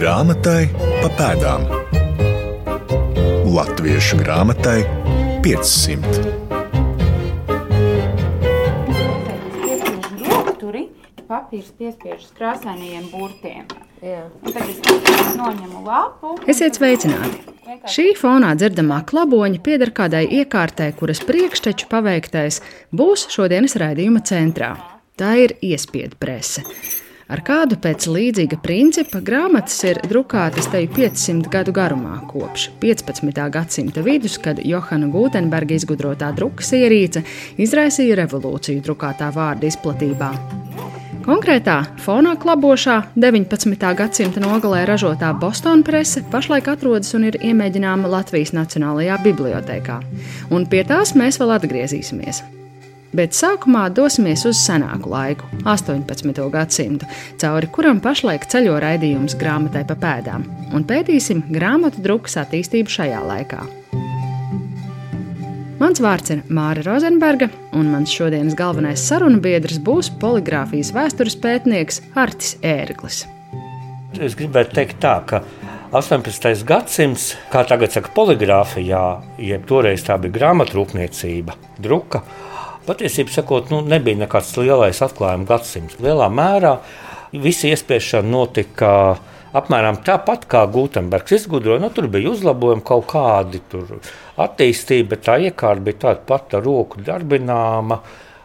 Grāmatai pa pēdām. Latviešu grāmatai 500. Tur ir papīrs piespiežas krāsainajiem burtiem. Jā. Un tad es noņemu lapu. Esiet sveicināti! Šī fonā dzirdamā klaboņa pieder kādai iekārtai, kuras priekšteču paveiktais būs šodienas raidījuma centrā. Tā ir iespiedu prese. Ar kādu pēc līdzīga principa grāmatas ir drukātas te 500 gadu garumā, kopš 15. gadsimta vidus, kad Johana Gutenberga izgudrotā drukas ierīce izraisīja revolūciju drukātā vārda izplatībā. Konkrētā fonā klabošā 19. gadsimta nogalē ražotā Boston prese pašlaik atrodas un ir iemēģināma Latvijas Nacionālajā bibliotekā, un pie tās mēs vēl atgriezīsimies. Bet sākumā dosimies uz senāku laiku, 18. gadsimtu, cauri kuram pašlaik ceļo raidījums grāmatai pa pēdām, un pētīsim grāmatu drukas attīstību šajā laikā. Mans vārds ir Māra Rozenberga, un mans šodienas galvenais sarunu biedrs būs poligrāfijas vēstures pētnieks Artis Ērglis. Es gribētu teikt, tā, ka 18. gadsimts, kā tagad saka, poligrāfijā, jeb toreiz tā bija grāmatrūpniecība, druka. Patiesībā sakot, nu, nebija nekāds lielais atklājuma gadsimts. Lielā mērā visa iespiešana notika apmēram tāpat kā Gutenbergs izgudroja. Nu, tur bija uzlabojumi kaut kādi, tur attīstība, bet tā iekārta bija tāda pati roku darbināma.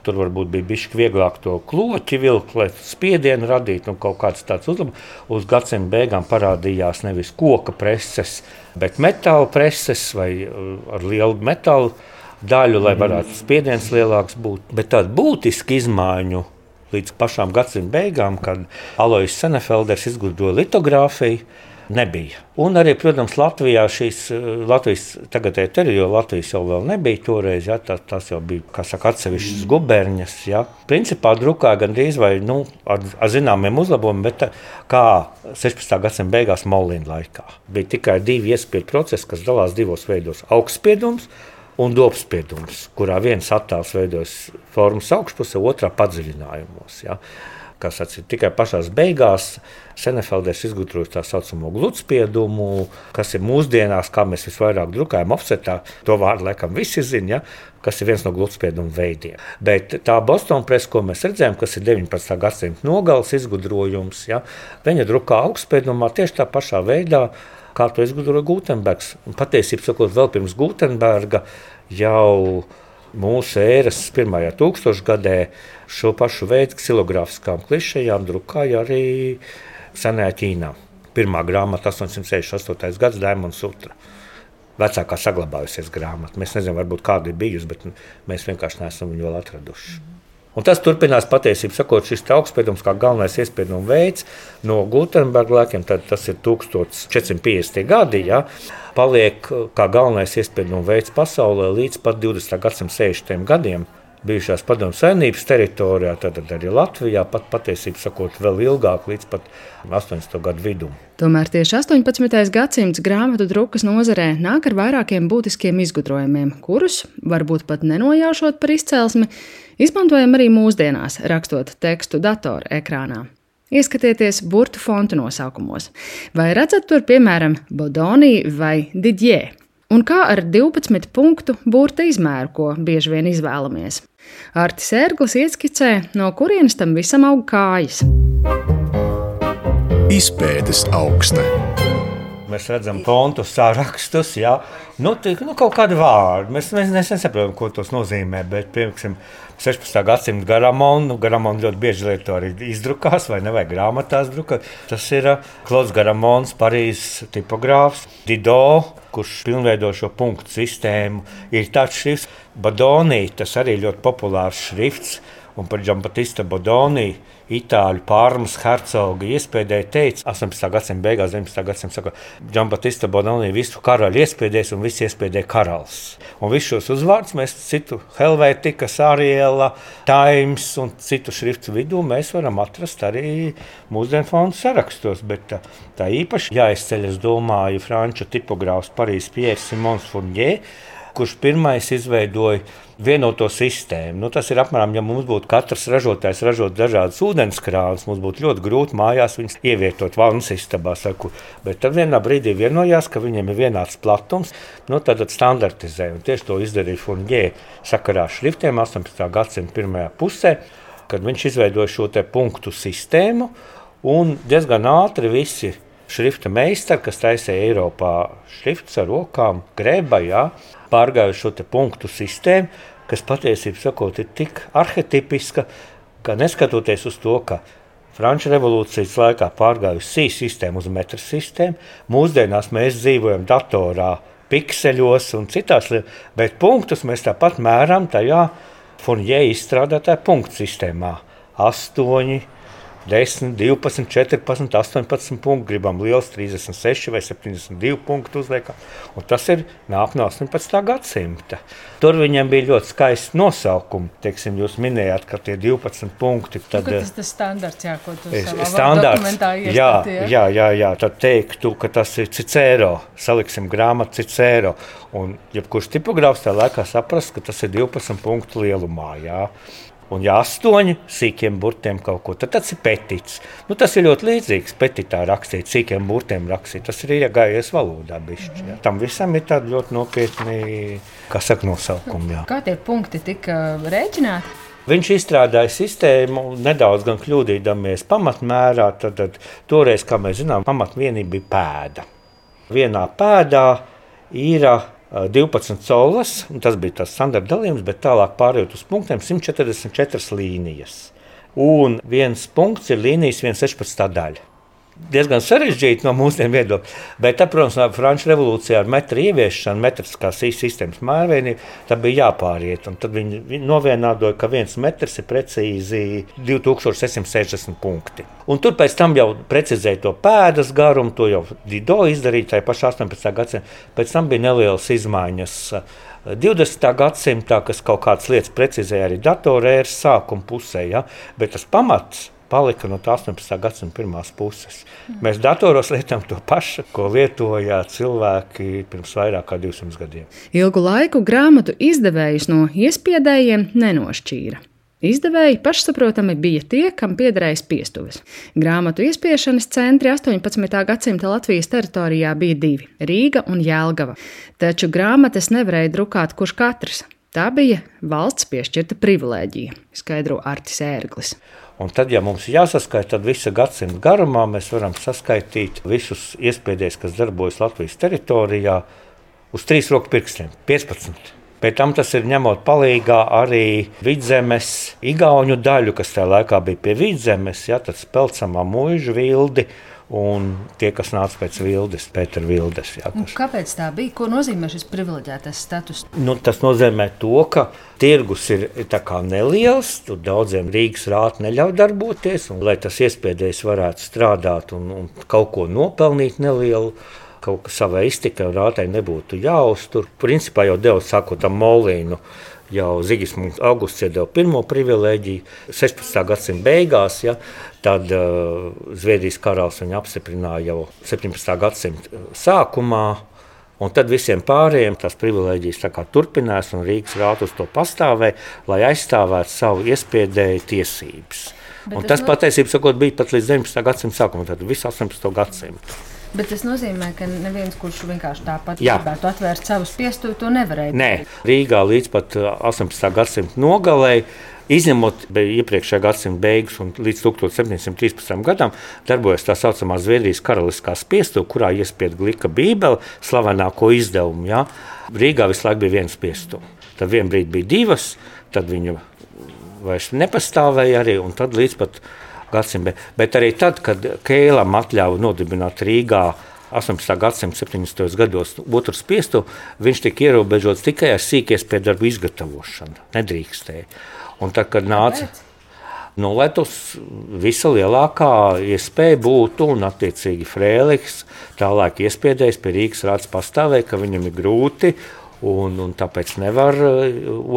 Tur varbūt bija bijis vieglāk to kloķi vilkt, lai spiedienu radītu nu, kaut kāds tāds uzlabojums. Uz gadsimta beigām parādījās nevis koka preses, bet metāla preses vai uh, ar lielu metālu daļu, lai varētu spiediens lielāks būt. Bet tāda būtiska izmaiņa līdz pašām gadsimta beigām, kad Alois Senefelders izgudroja litogrāfiju. Nebija. Un arī, protams, Latvijā šīs Latvijas tagadējā teritorijā, Latvijas jau vēl nebija toreiz, ja, tā, tas jau bija, kā saka, atsevišķas guberņas. Ja. Principā drukā gandrīz vai, nu, ar, ar zināmiem uzlabojumiem, bet tā, kā 16. gadsimta beigās Molina laikā. Bija tikai divi iespēju procesi, kas dalās divos veidos - augstspiedums un dobspiedums, kurā viens attēls veidojas formas augšpusē, otrā padziļinājumos. Ja. Kas atcīm tikai pašā beigās Senefelders izgudroja tā saucamo gludspiedumu, kas ir mūsdienās, kā mēs visvairāk drukājam, offsetā. To vārdu laikam visi zina, ja, kas ir viens no gludspiedumu veidiem. Bet tā Bostonā presa, ko mēs redzējām, kas ir 19. gadsimta nogales izgudrojums, ja, viņa drukā augstspiedumā tieši tā pašā veidā kā to izgudroja Gutenbergs. Un patiesībā, sakot, vēl pirms Gutenberga jau mūsu ēras pirmajā tūkstošgadē šo pašu veidu ksilogrāfiskām klišejām drukāja arī senajā Ķīnā. Pirmā grāmata 868. gads Daimons Sutra. Vecākā saglabājusies grāmata. Mēs nezinām, varbūt kāda ir bijusi, bet mēs vienkārši neesam viņu vēl atraduši. Mm. Un tas turpinās patiesībā, sakot, šis augstspiedums kā galvenais iespējams veids no Gutenberga laikiem, tad tas ir 1450. gadi. Ja, paliek kā galvenais iespējams veids pasaulē līdz pat 20. gadsimta 60. gadiem. Bijušās padomju saimnības teritorijā, tad arī Latvijā, pat patiesībā sakot, vēl ilgāk, līdz pat 80. gadu vidum. Tomēr tieši 18. gadsimts grāmatu drukas nozarē nāk ar vairākiem būtiskiem izgudrojumiem, kurus, varbūt pat nenojaušot par izcelsmi, Izmantojam arī mūsdienās, rakstot tekstu datora ekrānā. Ieskatieties burbuļu fontu nosaukumos. Vai redzat tur, piemēram, Bodonī vai Didjē? Un kā ar 12 punktu burbuļu izmēru, ko bieži vien izvēlamies? Artis Ērglis ieskicē, no kurienes tam visam aug kājas. Izpētes augsne mēs redzam fontu sārakstus, ja? nu, tik, nu, kaut kādu vārdu. Mēs, mēs, nesaprotam, ko tas nozīmē. Bet, piemēram, 16. gadsimta garamonu, garamonu ļoti bieži lieto arī izdrukās, vai ne, vai grāmatās drukāt. Tas ir Klauds Garamons, Parīzes tipogrāfs, Dido, kurš pilnveido šo punktu sistēmu. Ir tāds šrifts, Badonī, tas arī ļoti populārs šrifts, un par Džambatista Badonī itāļu pārmas hercoga iespējēji teica, 18. gadsimta beigās, 19. gadsimta saka, Džambatista Bononi visu karaļu iespējēs un viss iespējēja karalis. Un visus šos uzvārdus mēs citu Helvētika, Sāriela, Times un citu šriftu vidū mēs varam atrast arī mūsdienu fondu sarakstos, bet tā, tā īpaši jāizceļ, es domāju, franču tipogrāfs Parīzes Pierre Simons Fournier, kurš pirmais izveidoja vienoto sistēmu. Nu, tas ir apmēram, ja mums būtu katrs ražotājs ražot dažādas ūdenskrānas, mums būtu ļoti grūti mājās viņus ievietot vannas istabā. Saku. Bet tad vienā brīdī vienojās, ka viņiem ir vienāds platums, nu, tad standartizē. Un tieši to izdarīja Funģē sakarā ar šriftiem 18. gadsimta pirmajā pusē, kad viņš izveidoja šo punktu sistēmu. Un diezgan ātri visi šrifta meistari, kas taisīja Eiropā šriftus ar rokām, greba, jā, pārgājuši šo punktu sistēmu, kas patiesībā ir tik arhetipiska, ka neskatoties uz to, ka Frančijas revolūcijas laikā pārgājusi sīkā sistēma uz metru sistēmu, mūsdienās mēs dzīvojam datorā, pikseļos un citās lietās, bet punktus mēs tāpat mēram tajā Funjē izstrādātajā punktu sistēmā. 8, 10, 12, 14, 18 punktu, gribam liels 36 vai 72 punktu uzliekam. Un tas ir nāk no 18. gadsimta. Tur viņiem bija ļoti skaisti nosaukumi. Teiksim, jūs minējāt, ka tie 12 punkti. Nu, tad, nu, tas ir standarts, jā, ko tu standarts, jā, jā, jā, jā, tad teiktu, ka tas ir Cicēro. Saliksim grāmatu Cicēro. Un jebkurš tipogrāfs tajā laikā saprast, ka tas ir 12 punktu lielumā. Jā. Un, ja astoņi sīkiem burtiem kaut ko, tad tas ir petīts. Nu, tas ir ļoti līdzīgs petitā rakstīt, sīkiem burtiem rakstīt. Tas ir iegājies valodā. Bišķi, ja. Tam visam ir tādi ļoti nopietni, kā saka, nosaukumi. Jā. Kā tie punkti tika rēķināti? Viņš izstrādāja sistēmu, nedaudz kļūdīdamies pamatmērā. Tad, tad toreiz, kā mēs zinām, pamatvienība bija pēda. Vienā pēdā ir 12 colas, tas bija tas standarta dalījums, bet tālāk pārējot uz punktiem 144 līnijas. Un viens punkts ir līnijas 116 daļa diezgan sarežģīti no mūsdienu viedokļa. Bet, tā, protams, no Frančijas revolūcijā ar metru ieviešanu, metriskās sistēmas mērvienību, tā bija jāpāriet. Tad viņi, novienādoja, ka viens metrs ir precīzi 2660 punkti. Un tur pēc tam jau precizēja to pēdas garumu, to jau Dido izdarīja tajā pašā 18. gadsimtā. Pēc tam bija nelielas izmaiņas. 20. gadsimtā, kas kaut kādas lietas precizēja arī datorēras sākuma pusē, ja? bet tas pamats palika no 18. gadsimta pirmās puses. Mēs datoros lietojam to pašu, ko lietoja cilvēki pirms vairāk kā 200 gadiem. Ilgu laiku grāmatu izdevējus no iespiedējiem nenošķīra. Izdevēji pašsaprotami bija tie, kam piederēja spiestuves. Grāmatu iespiešanas centri 18. gadsimta Latvijas teritorijā bija divi - Rīga un Jēlgava. Taču grāmatas nevarēja drukāt kurš katrs. Tā bija valsts piešķirta privilēģija, skaidro Artis Ērglis. Un tad, ja mums jāsaskaita, tad visa gadsimta garumā mēs varam saskaitīt visus iespējas, kas darbojas Latvijas teritorijā, uz trīs roku pirkstiem - 15. Pēc tam tas ir ņemot palīdzīgā arī vidzemes, igauņu daļu, kas tajā laikā bija pie vidzemes, ja tad spēlcamā mūža vildi un tie, kas nāca pēc Vildes, Pētera Vildes. Jā, kas... Kāpēc tā bija? Ko nozīmē šis privileģētais status? Nu, tas nozīmē to, ka tirgus ir neliels, tur daudziem Rīgas rāta neļauj darboties, un lai tas iespējams varētu strādāt un, un kaut ko nopelnīt nelielu. Kaut kā savai iztikai un rātai nebūtu jāuztur. Principā jau deva sakot tam molīnu jau Zigismunds Augusts iedeva pirmo privilēģiju 16. gadsimta beigās. Ja, tad uh, Zviedrijas karalis viņu apstiprināja jau 17. gadsimta sākumā. Un tad visiem pārējiem tās privilēģijas turpinās, un Rīgas rāta uz to pastāvēja, lai aizstāvētu savu iespēju tiesības. Bet un tas, tas no... patiesībā bija pat līdz 19. gadsimta sākumam, tad visu 18. gadsimtu. Bet tas nozīmē, ka neviens, kurš vienkārši tāpat Jā. gribētu atvērt savu spiestuvi, to nevarēja. Nē, Rīgā līdz pat 18. Uh, gadsimta nogalē. Izņemot iepriekšējā gadsimta beigas un līdz 1713. gadam, darbojas tā saucamā Zviedrijas karaliskā spiestuve, kurā iespieda glika bībeli, slavenāko izdevumu. Ja? Rīgā visu laiku bija viena spiestuve. Tad vienā brīdī bija divas, tad viņa vairs nepastāvēja arī, un tad līdz pat gadsimta. Bet arī tad, kad Kēlam atļāva nodibināt Rīgā 18. gadsimta 70. gados otru spiestu, viņš tika ierobežots tikai ar sīkiem piedarbu izgatavošanu. Nedrīkstēja. Un tad, kad nāca. Nu, lai tas visa lielākā iespēja būtu, un attiecīgi Frēliks tālāk iespiedējis pie Rīgas rādes pastāvēja, ka viņam ir grūti, un, un tāpēc nevar uh,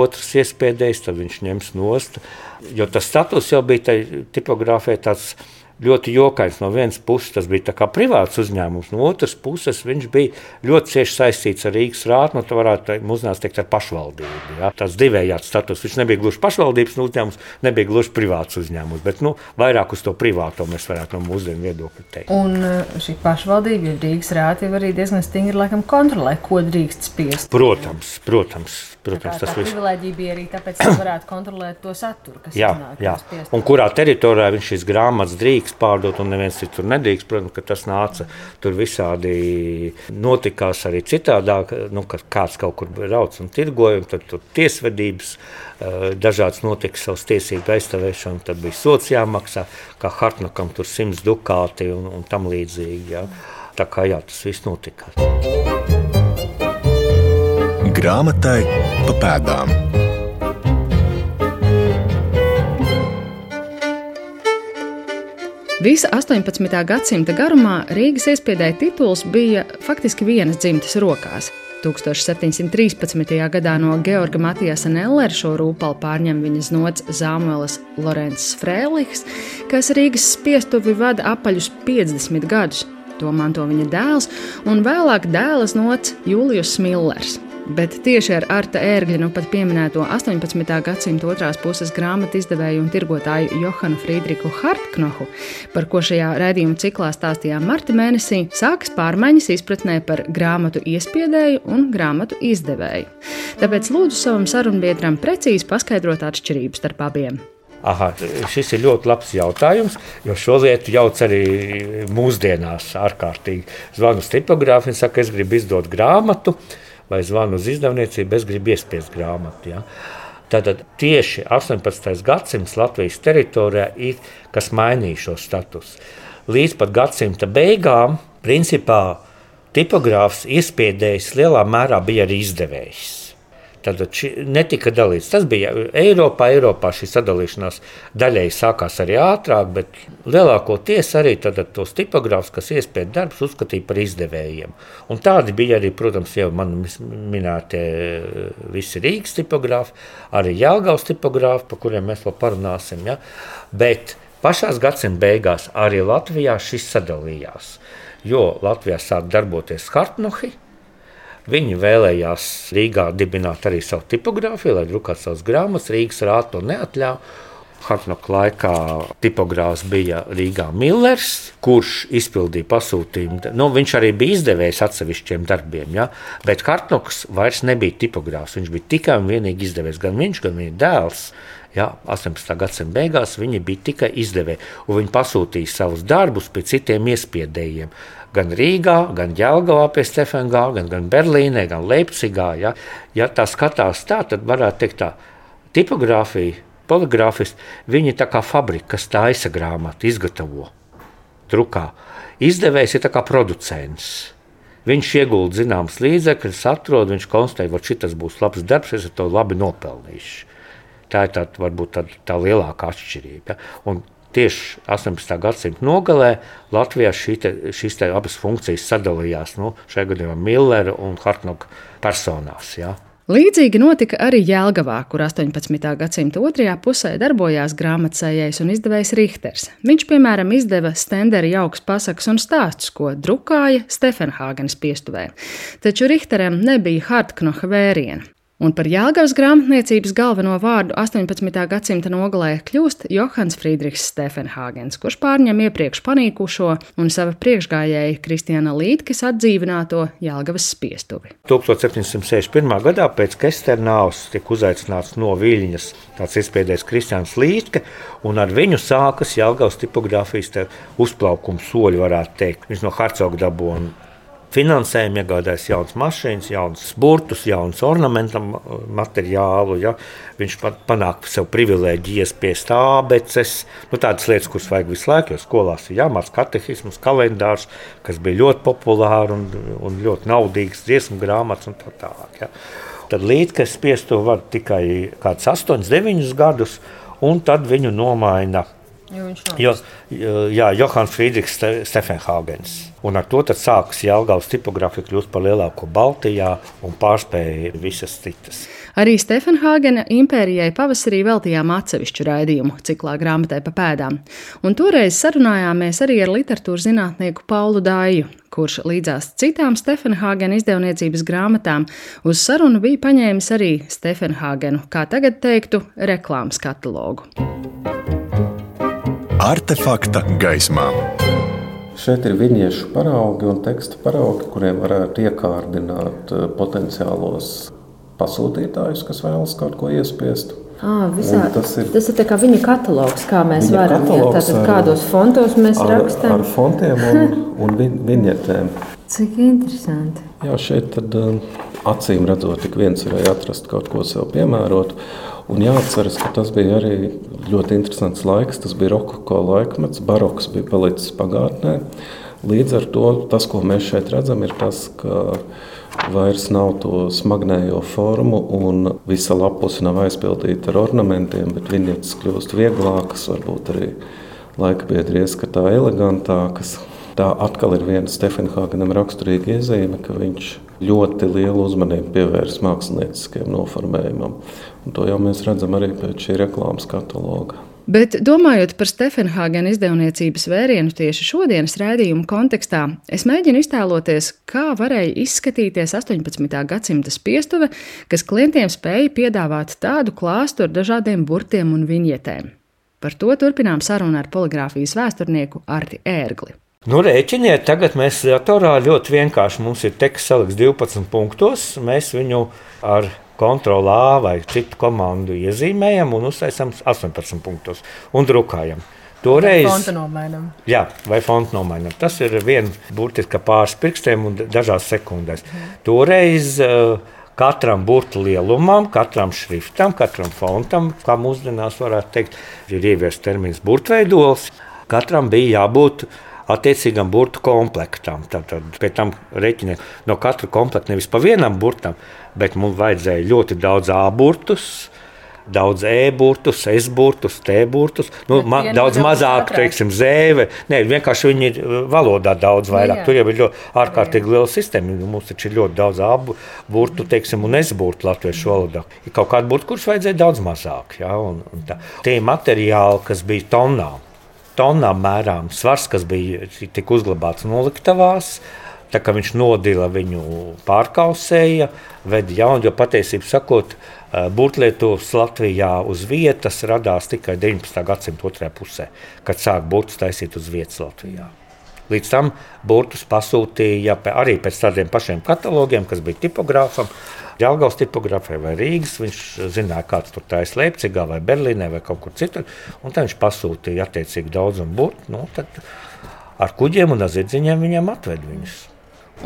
otrs iespēdējis, tad viņš ņems nost. Jo tas status jau bija tai tipogrāfē tāds ļoti jokains. No vienas puses tas bija privāts uzņēmums, no otras puses viņš bija ļoti cieši saistīts ar Rīgas rātu. Nu, tā varētu mūsdienās teikt ar pašvaldību. Ja? Tas divējāds status. Viņš nebija gluži pašvaldības uzņēmums, nebija gluži privāts uzņēmums, bet nu, vairāk uz to privāto mēs varētu no mūsdienu viedokļa teikt. Un uh, šī pašvaldība, ja Rīgas rāta arī diezgan stingri laikam, kontrolē, ko drīkst spiest. Protams, protams. Protams, tā tas viss. privilēģija bija arī tāpēc, ka varētu kontrolēt to saturu, kas jā, iznāk, jā. Un kurā teritorijā viņš šīs grāmatas drīkst pārdot, un neviens cits tur nedrīkst. Protams, ka tas nāca tur visādi notikās arī citādāk, nu, kad kāds kaut kur brauc un tirgoja, un tad tur tiesvedības eh, dažādas notika savas tiesību aizstāvēšana, tad bija sots jāmaksā, kā Hartnakam tur simts dukāti un, un tam līdzīgi. Jā. Tā kā jā, tas viss notika. Grāmatai pa pēdām. Visa 18. gadsimta garumā Rīgas iespiedēja tituls bija faktiski vienas dzimtas rokās. 1713. gadā no Georga Matijasa Nellera šo rūpalu pārņem viņas nots Zāmuēlis Lorenz Frēliks, kas Rīgas spiestuvi vada apaļus 50 gadus. To manto viņa dēls un vēlāk dēls nots Julius Millers bet tieši ar Arta ērgļa, nu pat pieminēto 18. gadsimta otrās puses grāmatu izdevēju un tirgotāju Johanu Friedrichu Hartknohu, par ko šajā raidījuma ciklā stāstījām marta mēnesī, sākas pārmaiņas izpratnē par grāmatu iespiedēju un grāmatu izdevēju. Tāpēc lūdzu savam sarunbiedram precīzi paskaidrot atšķirības starp abiem. Aha, šis ir ļoti labs jautājums, jo šo lietu jauc arī mūsdienās ārkārtīgi. Zvanu un saka, es gribu izdot grāmatu, uh, vai zvanu uz izdevniecību, es gribu iespiest grāmatu. Ja. Tātad tieši 18. gadsimts Latvijas teritorijā ir kas mainīja šo statusu. Līdz pat gadsimta beigām, principā, tipogrāfs iespiedējis lielā mērā bija arī izdevējs. Tad netika dalīts. Tas bija Eiropā. Eiropā šī sadalīšanās daļēji sākās arī ātrāk, bet lielākoties arī tos tipogrāfus, kas iespēja darbus, uzskatīja par izdevējiem. Un tādi bija arī, protams, jau man minētie visi Rīgas tipogrāfi, arī Jālgaus tipogrāfi, par kuriem mēs vēl parunāsim. Ja? Bet pašā gadsimta beigās arī Latvijā šis sadalījās, jo Latvijā sāk darboties Hartnuhi Viņi vēlējās Rīgā dibināt arī savu tipogrāfiju, lai drukātu savas grāmatas. Rīgas rāta to neatļāva. Hartnoka laikā tipogrāfs bija Rīgā Millers, kurš izpildīja pasūtījumu. Nu, viņš arī bija izdevējs atsevišķiem darbiem, ja? bet Hartnoks vairs nebija tipogrāfs. Viņš bija tikai un vienīgi izdevējs. Gan viņš, gan viņa dēls. Ja, 18. gadsimta beigās viņi bija tikai izdevēji, un viņi pasūtīja savus darbus pie citiem iespiedējiem gan Rīgā, gan Jālgavā pie Stefana Gāga, gan, gan Berlīnē, gan Leipzigā. Ja, ja tā skatās tā, tad varētu teikt tā, tipogrāfija, poligrāfisti, viņi tā kā fabrika, kas taisa grāmatu, izgatavo, drukā. Izdevējs ir kā producents. Viņš iegulda zināmas līdzekļus, atrod, viņš konstatē, ka šis būs labs darbs, es to labi nopelnīšu. Tā ir tā, varbūt tā, tā lielākā atšķirība. Ja? Un tieši 18. gadsimta nogalē Latvijā te, šīs te abas funkcijas sadalījās nu, šajā gadījumā Millera un Hartnoka personās. Ja. Līdzīgi notika arī Jēlgavā, kur 18. gadsimta otrajā pusē darbojās grāmatcējs un izdevējs Richters. Viņš, piemēram, izdeva Stendera jauks pasakas un stāstus, ko drukāja Stefenhāgenes piestuvē. Taču Richteram nebija Hartknoha vēriena. Un par Jāgaunas grāmatniecības galveno vārdu 18. gadsimta nogalē kļūst Johans Friedrichs Stefenhāgens, kurš pārņem iepriekš panīkušo un sava priekšgājēja Kristiāna Lītkas atdzīvināto Jāgaunas spiestuvi. 1761. gadā pēc Kesternāvas tika uzaicināts no Viļņas tāds izpēdējs Kristiāns Lītka, un ar viņu sākas Jāgaunas tipogrāfijas uzplaukuma soļi, varētu teikt. Viņš no Harcoga dabūja finansējumu, iegādājas jaunas mašīnas, jaunas burtus, jaunas ornamentu materiālu. Ja? Viņš pat panāk sev privilēģiju iespiest abeces, nu, tādas lietas, kuras vajag visu laiku, jo skolās ir jāmācās katehisms, kalendārs, kas bija ļoti populārs un, un ļoti naudīgs, dziesmu grāmatas un tā tālāk. Ja? Tad līdz kas spiestu var tikai kāds 8, 9 gadus, un tad viņu nomaina Jo, jā, Johans Friedrichs Stefenhāgens. Un ar to sākas Jālgājas tipogrāfija kļūst par lielāko Baltijā un pārspēja visas citas. Arī Stefenhāgena impērijai pavasarī veltījām atsevišķu raidījumu ciklā grāmatai pa pēdām, un toreiz sarunājāmies arī ar literatūras zinātnieku Paulu Dāju, kurš līdzās citām Stefenhāgena izdevniecības grāmatām uz sarunu bija paņēmis arī Stefenhāgenu, kā tagad teiktu, reklāmas katalogu. Artefakta gaismā. Šeit ir viņiešu paraugi un teksta paraugi, kuriem varētu iekārdināt eh, potenciālos pasūtītājus, kas vēlas kaut ko iespiest. À, visā, tas ir, tas ir viņa katalogs, kā mēs varam ja, tātad, kādos fontos mēs ar, rakstām. Ar fontiem un, un vi, viņetēm. Cik interesanti. Jā, šeit tad, um, acīm redzot, tik viens varēja atrast kaut ko sev piemērotu. Un jāatceras, ka tas bija arī ļoti interesants laiks. Tas bija rokoko laikmets, baroks bija palicis pagātnē. Līdz ar to tas, ko mēs šeit redzam, ir tas, ka vairs nav to smagnējo formu, un visa lapuse nav aizpildīta ar ornamentiem, bet viņas kļūst vieglākas, varbūt arī laika biedri ieskatā elegantākas. Tā atkal ir viena Stefenhāgenam raksturīga iezīme, ka viņš ļoti lielu uzmanību pievērsa mākslinieciskajam noformējumam. Un to jau mēs redzam arī pēc šī reklāmas kataloga. Bet domājot par Stefenhāgena izdevniecības vērienu tieši šodienas raidījuma kontekstā, es mēģinu iztēloties, kā varēja izskatīties 18. gadsimta spiestuve, kas klientiem spēja piedāvāt tādu klāstu ar dažādiem burtiem un viņietēm. Par to turpinām sarunu ar poligrāfijas vēsturnieku Arti Ērgli. Nu, rēķiniet, tagad mēs datorā ļoti vienkārši mums ir teksts salikts 12 punktos. Mēs viņu ar kontrolu A vai citu komandu iezīmējam un uztaisām 18 punktus un drukājam. Toreiz, vai fontu nomainām. Jā, vai fontu nomainām. Tas ir viens burtiski pāris pirkstiem un dažās sekundēs. Mm. Toreiz uh, katram burbuļu lielumam, katram šriftam, katram fontam, kā mūsdienās varētu teikt, ir ieviests termins burbuļveidols. Katram bija jābūt attiecīgam burbuļu komplektam. Tad, tad pēc tam rēķiniet no katra komplekta nevis pa vienam burtam, bet mums vajadzēja ļoti daudz āburtus. Daudz e-burtus, s-burtus, t-burtus, nu, ma daudz mazāk, teiksim, zēve. Nē, vienkārši viņi ir valodā daudz vairāk. Jā, jā. Tur jau ir ļoti ārkārtīgi liela sistēma. Mums taču ir ļoti daudz abu-burtu, teiksim, un s-burtu latviešu valodā. Ir kaut kāda burta, kurus vajadzēja daudz mazāk. Ja, un, un tā. Tie materiāli, kas bija tonnām, tonnām mērām svars, kas bija tik uzglabāts noliktavās. Tā kā viņš nodila viņu pārkausēja, veda jaunu, jo patiesībā sakot, eh, burtlietos Latvijā uz vietas radās tikai 19. gadsimta otrajā pusē, kad sāk burtus taisīt uz vietas Latvijā. Līdz tam burtus pasūtīja arī pēc tādiem pašiem katalogiem, kas bija tipogrāfam. Jālgaus tipogrāfē vai Rīgas. Viņš zināja, kāds tur tā ir Leipzigā vai Berlīnē vai kaut kur citur. Un tad viņš pasūtīja attiecīgi daudzumu burtu. Nu, ar kuģiem un ar zirdziņiem viņiem atved viņus.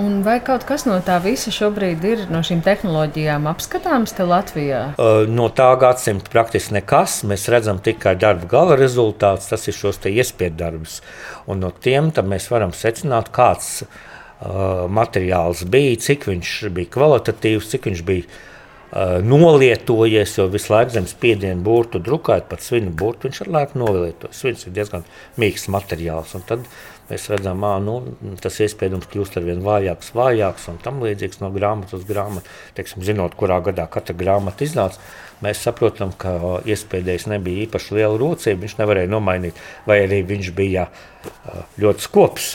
Un vai kaut kas no tā visa šobrīd ir no šīm tehnoloģijām apskatāms te Latvijā? No tā gadsimta praktiski nekas. Mēs redzam tikai darba gala rezultātus, tas ir šos iespēju darbus. Un no tiem mēs varam secināt, kāds uh, materiāls bija, cik viņš bija kvalitatīvs, cik viņš bija uh, nolietojies. Jo visu laiku zem spiediena burtu drukājot, pat svinu burtu viņš ir lēti nolietojies. Svins ir diezgan mīksts materiāls. Un tad Mēs redzam, ka nu, tas iespējams kļūst ar vien vājāks, vājāks un tam līdzīgs no grāmatas uz grāmatu. Teiksim, zinot, kurā gadā katra grāmata iznāca, mēs saprotam, ka iespējams nebija īpaši liela rocība. Viņš nevarēja nomainīt, vai arī viņš bija ļoti skops.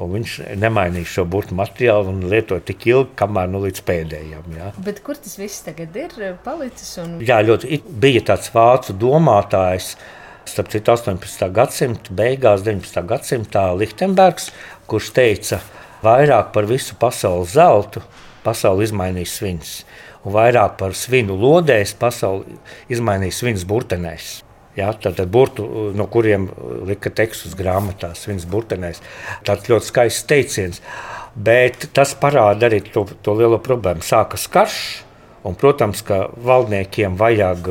Un viņš nemainīja šo burbuļu materiālu un lietoja tik ilgi, kamēr nu, līdz pēdējiem. Ja. Bet kur tas viss tagad ir palicis? Un... Jā, ļoti bija tāds vācu domātājs, uh, Starp citu, 18. gadsimta beigās, 19. gadsimtā Lichtenbergs, kurš teica, vairāk par visu pasaules zeltu pasauli izmainīs svins, un vairāk par svinu lodēs pasauli izmainīs svins burtenēs. Ja, tad, tad burtu, no kuriem lika tekstus grāmatās, viens burtenēs. Tas ļoti skaists teiciens. Bet tas parāda arī to, to lielo problēmu. Sākas karš, Un, protams, ka valdniekiem vajag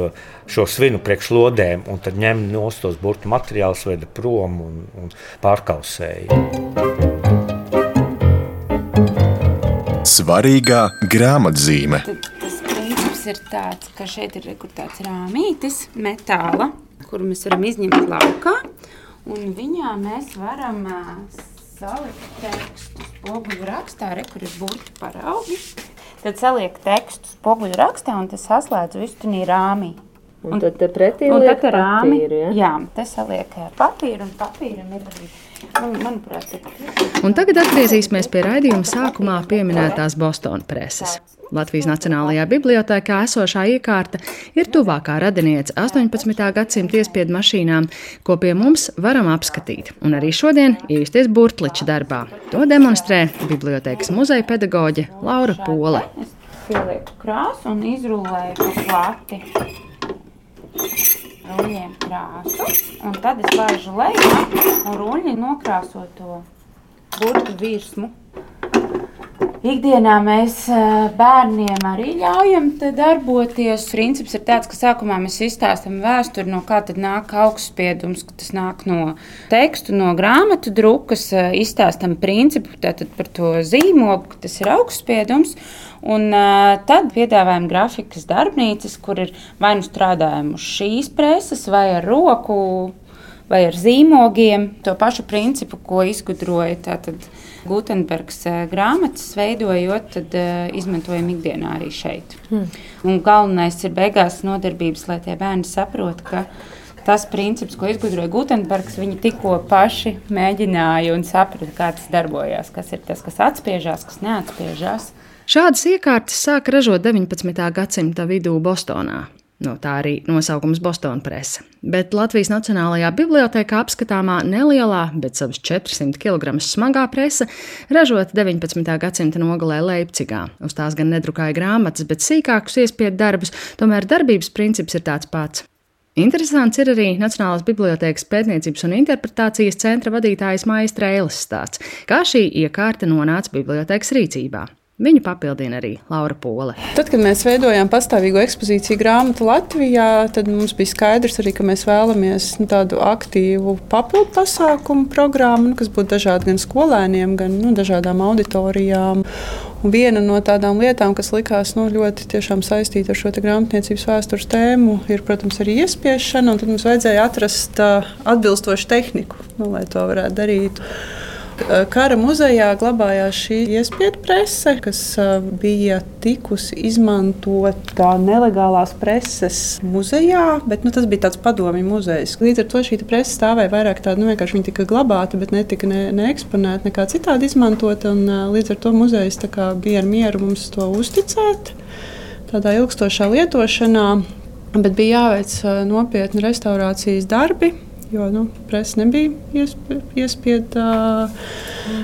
šo svinu priekšlodēm, un tad ņem no tos burbuļu materiālus, veda prom un, un pārkausēja. Svarīgā grāmatzīme. Tas princips ir tāds, ka šeit ir tāds rāmītis, metāla, kuru mēs varam izņemt laukā, un viņā mēs varam salikt tekstus. Poguļu rakstā, re, kur ir burbuļu paraugi Tad saliek tekstu spoguļu rakstā un tas saslēdz visu tajā rāmī. Un, un tad pretī Un liek tad rāmi, papīru, ja? jā, tas saliek papīru un papīram ir arī, manuprāt, Un tagad atgriezīsimies pie raidījuma sākumā pieminētās Bostonas preses. Latvijas Nacionālajā bibliotēkā esošā iekārta ir tuvākā radiniece 18. gadsimta iespiedu mašīnām, ko pie mums varam apskatīt. Un arī šodien iejusties burtliča darbā. To demonstrē bibliotēkas muzeja pedagoģe Laura Pole. Es pielieku krāsu un izrullēju pa plati ruļļiem krāsu. Un tad es laižu lejā un ruļļi nokrāso to burtu virsmu. Ikdienā mēs eh, bērniem arī ļaujam darboties. Princips ir tāds, ka sākumā mēs izstāstām vēsturi, no kā nāk augstspiedums, ka tas nāk no tekstu, no grāmatu drukas, eh, izstāstām principu par to zīmogu, ka tas ir augstspiedums. Un uh, tad piedāvājam grafikas darbnīcas, kur ir vai nu strādājam uz šīs preses, vai ar roku, vai ar zīmogiem. To pašu principu, ko izgudroja tātad Gutenbergs grāmatas veidojot, tad uh, izmantojam ikdienā arī šeit. Hmm. Un galvenais ir beigās nodarbības, lai tie bērni saprot, ka tas princips, ko izgudroja Gutenbergs, viņi tikko paši mēģināja un saprata, kā tas darbojas, kas ir tas, kas atspiežās, kas neatspiežās. Šādas iekārtas sāka ražot 19. gadsimta vidū Bostonā. No tā arī nosaukums Bostonas presa. Bet Latvijas Nacionālajā bibliotekā apskatāmā nelielā, bet savus 400 kg smagā presa ražota 19. gadsimta nogalē Leipzigā. Uz tās gan nedrukāja grāmatas, bet sīkākus iespiedu darbus, tomēr darbības princips ir tāds pats. Interesants ir arī Nacionālās bibliotekas pētniecības un interpretācijas centra vadītājas Maijas Trēles stāsts, kā šī iekārta nonāca bibliotekas rīcībā. Viņu papildina arī Laura Pole. Tad, kad mēs veidojām pastāvīgo ekspozīciju grāmatu Latvijā, tad mums bija skaidrs arī, ka mēs vēlamies nu, tādu aktīvu papildu pasākumu programmu, nu, kas būtu dažādi gan skolēniem, gan nu, dažādām auditorijām. Un viena no tādām lietām, kas likās nu, ļoti saistīta ar šo grāmatniecības vēstures tēmu, ir, protams, arī iespiešana. Tad mums vajadzēja atrast uh, atbilstošu tehniku, nu, lai to varētu darīt. Kara muzejā glabājās šī iespiedu prese, kas bija tikusi izmantota nelegālās preses muzejā, bet nu, tas bija tāds padomju muzejs. Līdz ar to šī presa stāvēja vairāk tāda, nu vienkārši viņa tika glabāta, bet netika ne, ne eksponēta, nekā citādi izmantota. Līdz ar to muzejs bija ar mieru mums to uzticēt tādā ilgstošā lietošanā, bet bija jāveic nopietni restaurācijas darbi jo nu, presa nebija iespiesta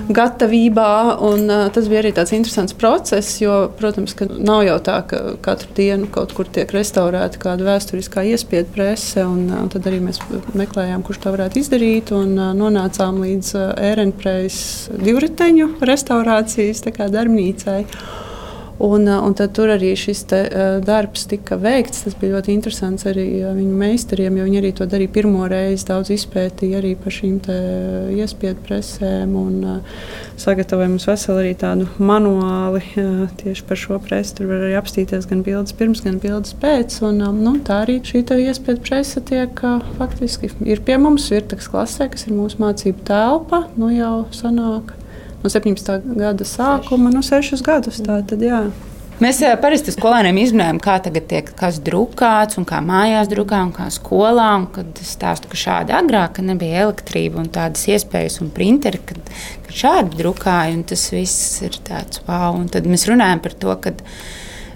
gatavībā. Un, tas bija arī tāds interesants process, jo, protams, nav jau tā, ka katru dienu kaut kur tiek restaurēta kāda vēsturiskā iespiedu prese. Un, tad arī mēs meklējām, kurš to varētu izdarīt. Un, nonācām līdz ērenpreis divriteņu restaurācijas darbnīcai. Un, uh, un tad tur arī šis te, uh, darbs tika veikts. Tas bija ļoti interesants arī uh, viņu meistariem, jo viņi arī to darīja pirmo reizi. Daudz izpētīja arī par šīm iespiedu presēm un sagatavoja mums veselu arī tādu manuāli tieši par šo presi. Tur var arī apstīties gan bildes pirms, gan bildes pēc. Un, nu, tā arī šī iespiedu presa tiek faktiski ir pie mums Virtaks klasē, kas ir mūsu mācību telpa. Nu, jau sanāk no 17. gada sākuma, no 6 gadus. Tā, tad, jā. Mēs parasti skolēniem izrunājam, kā tagad tiek kas drukāts, un kā mājās drukā, un kā skolā. Un kad es stāstu, ka šādi agrāk nebija elektrība un tādas iespējas un printeri, kad, kad šādi drukāja, un tas viss ir tāds wow. Un tad mēs runājam par to, ka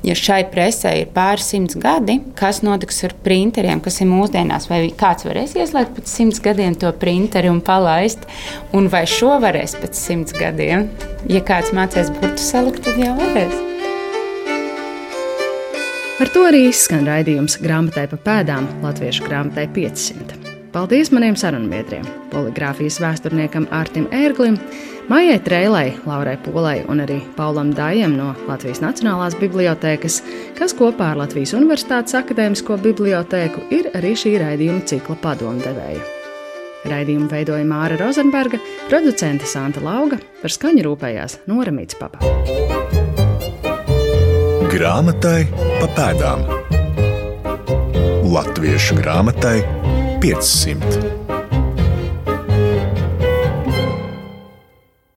ja šai presē ir pāris simts gadi, kas notiks ar printeriem, kas ir mūsdienās, vai kāds varēs ieslēgt pēc simts gadiem to printeri un palaist, un vai šo varēs pēc simts gadiem. Ja kāds mācīs burtu salikt, tad jau varēs. Ar to arī izskan raidījums grāmatai pa pēdām Latviešu grāmatai 500. Paldies maniem sarunbiedriem, poligrāfijas vēsturniekam Artim Ērglim, Maijai Trēlai, Laurai Polai un arī Paulam Dājam no Latvijas Nacionālās bibliotēkas, kas kopā ar Latvijas Universitātes akadēmisko bibliotēku ir arī šī raidījuma cikla padomdevēja. Raidījumu veidoja Māra Rozenberga, producente Santa Lauga, par skaņu rūpējās Noramīts Papa. Grāmatai pa pēdām Latviešu grāmatai 500.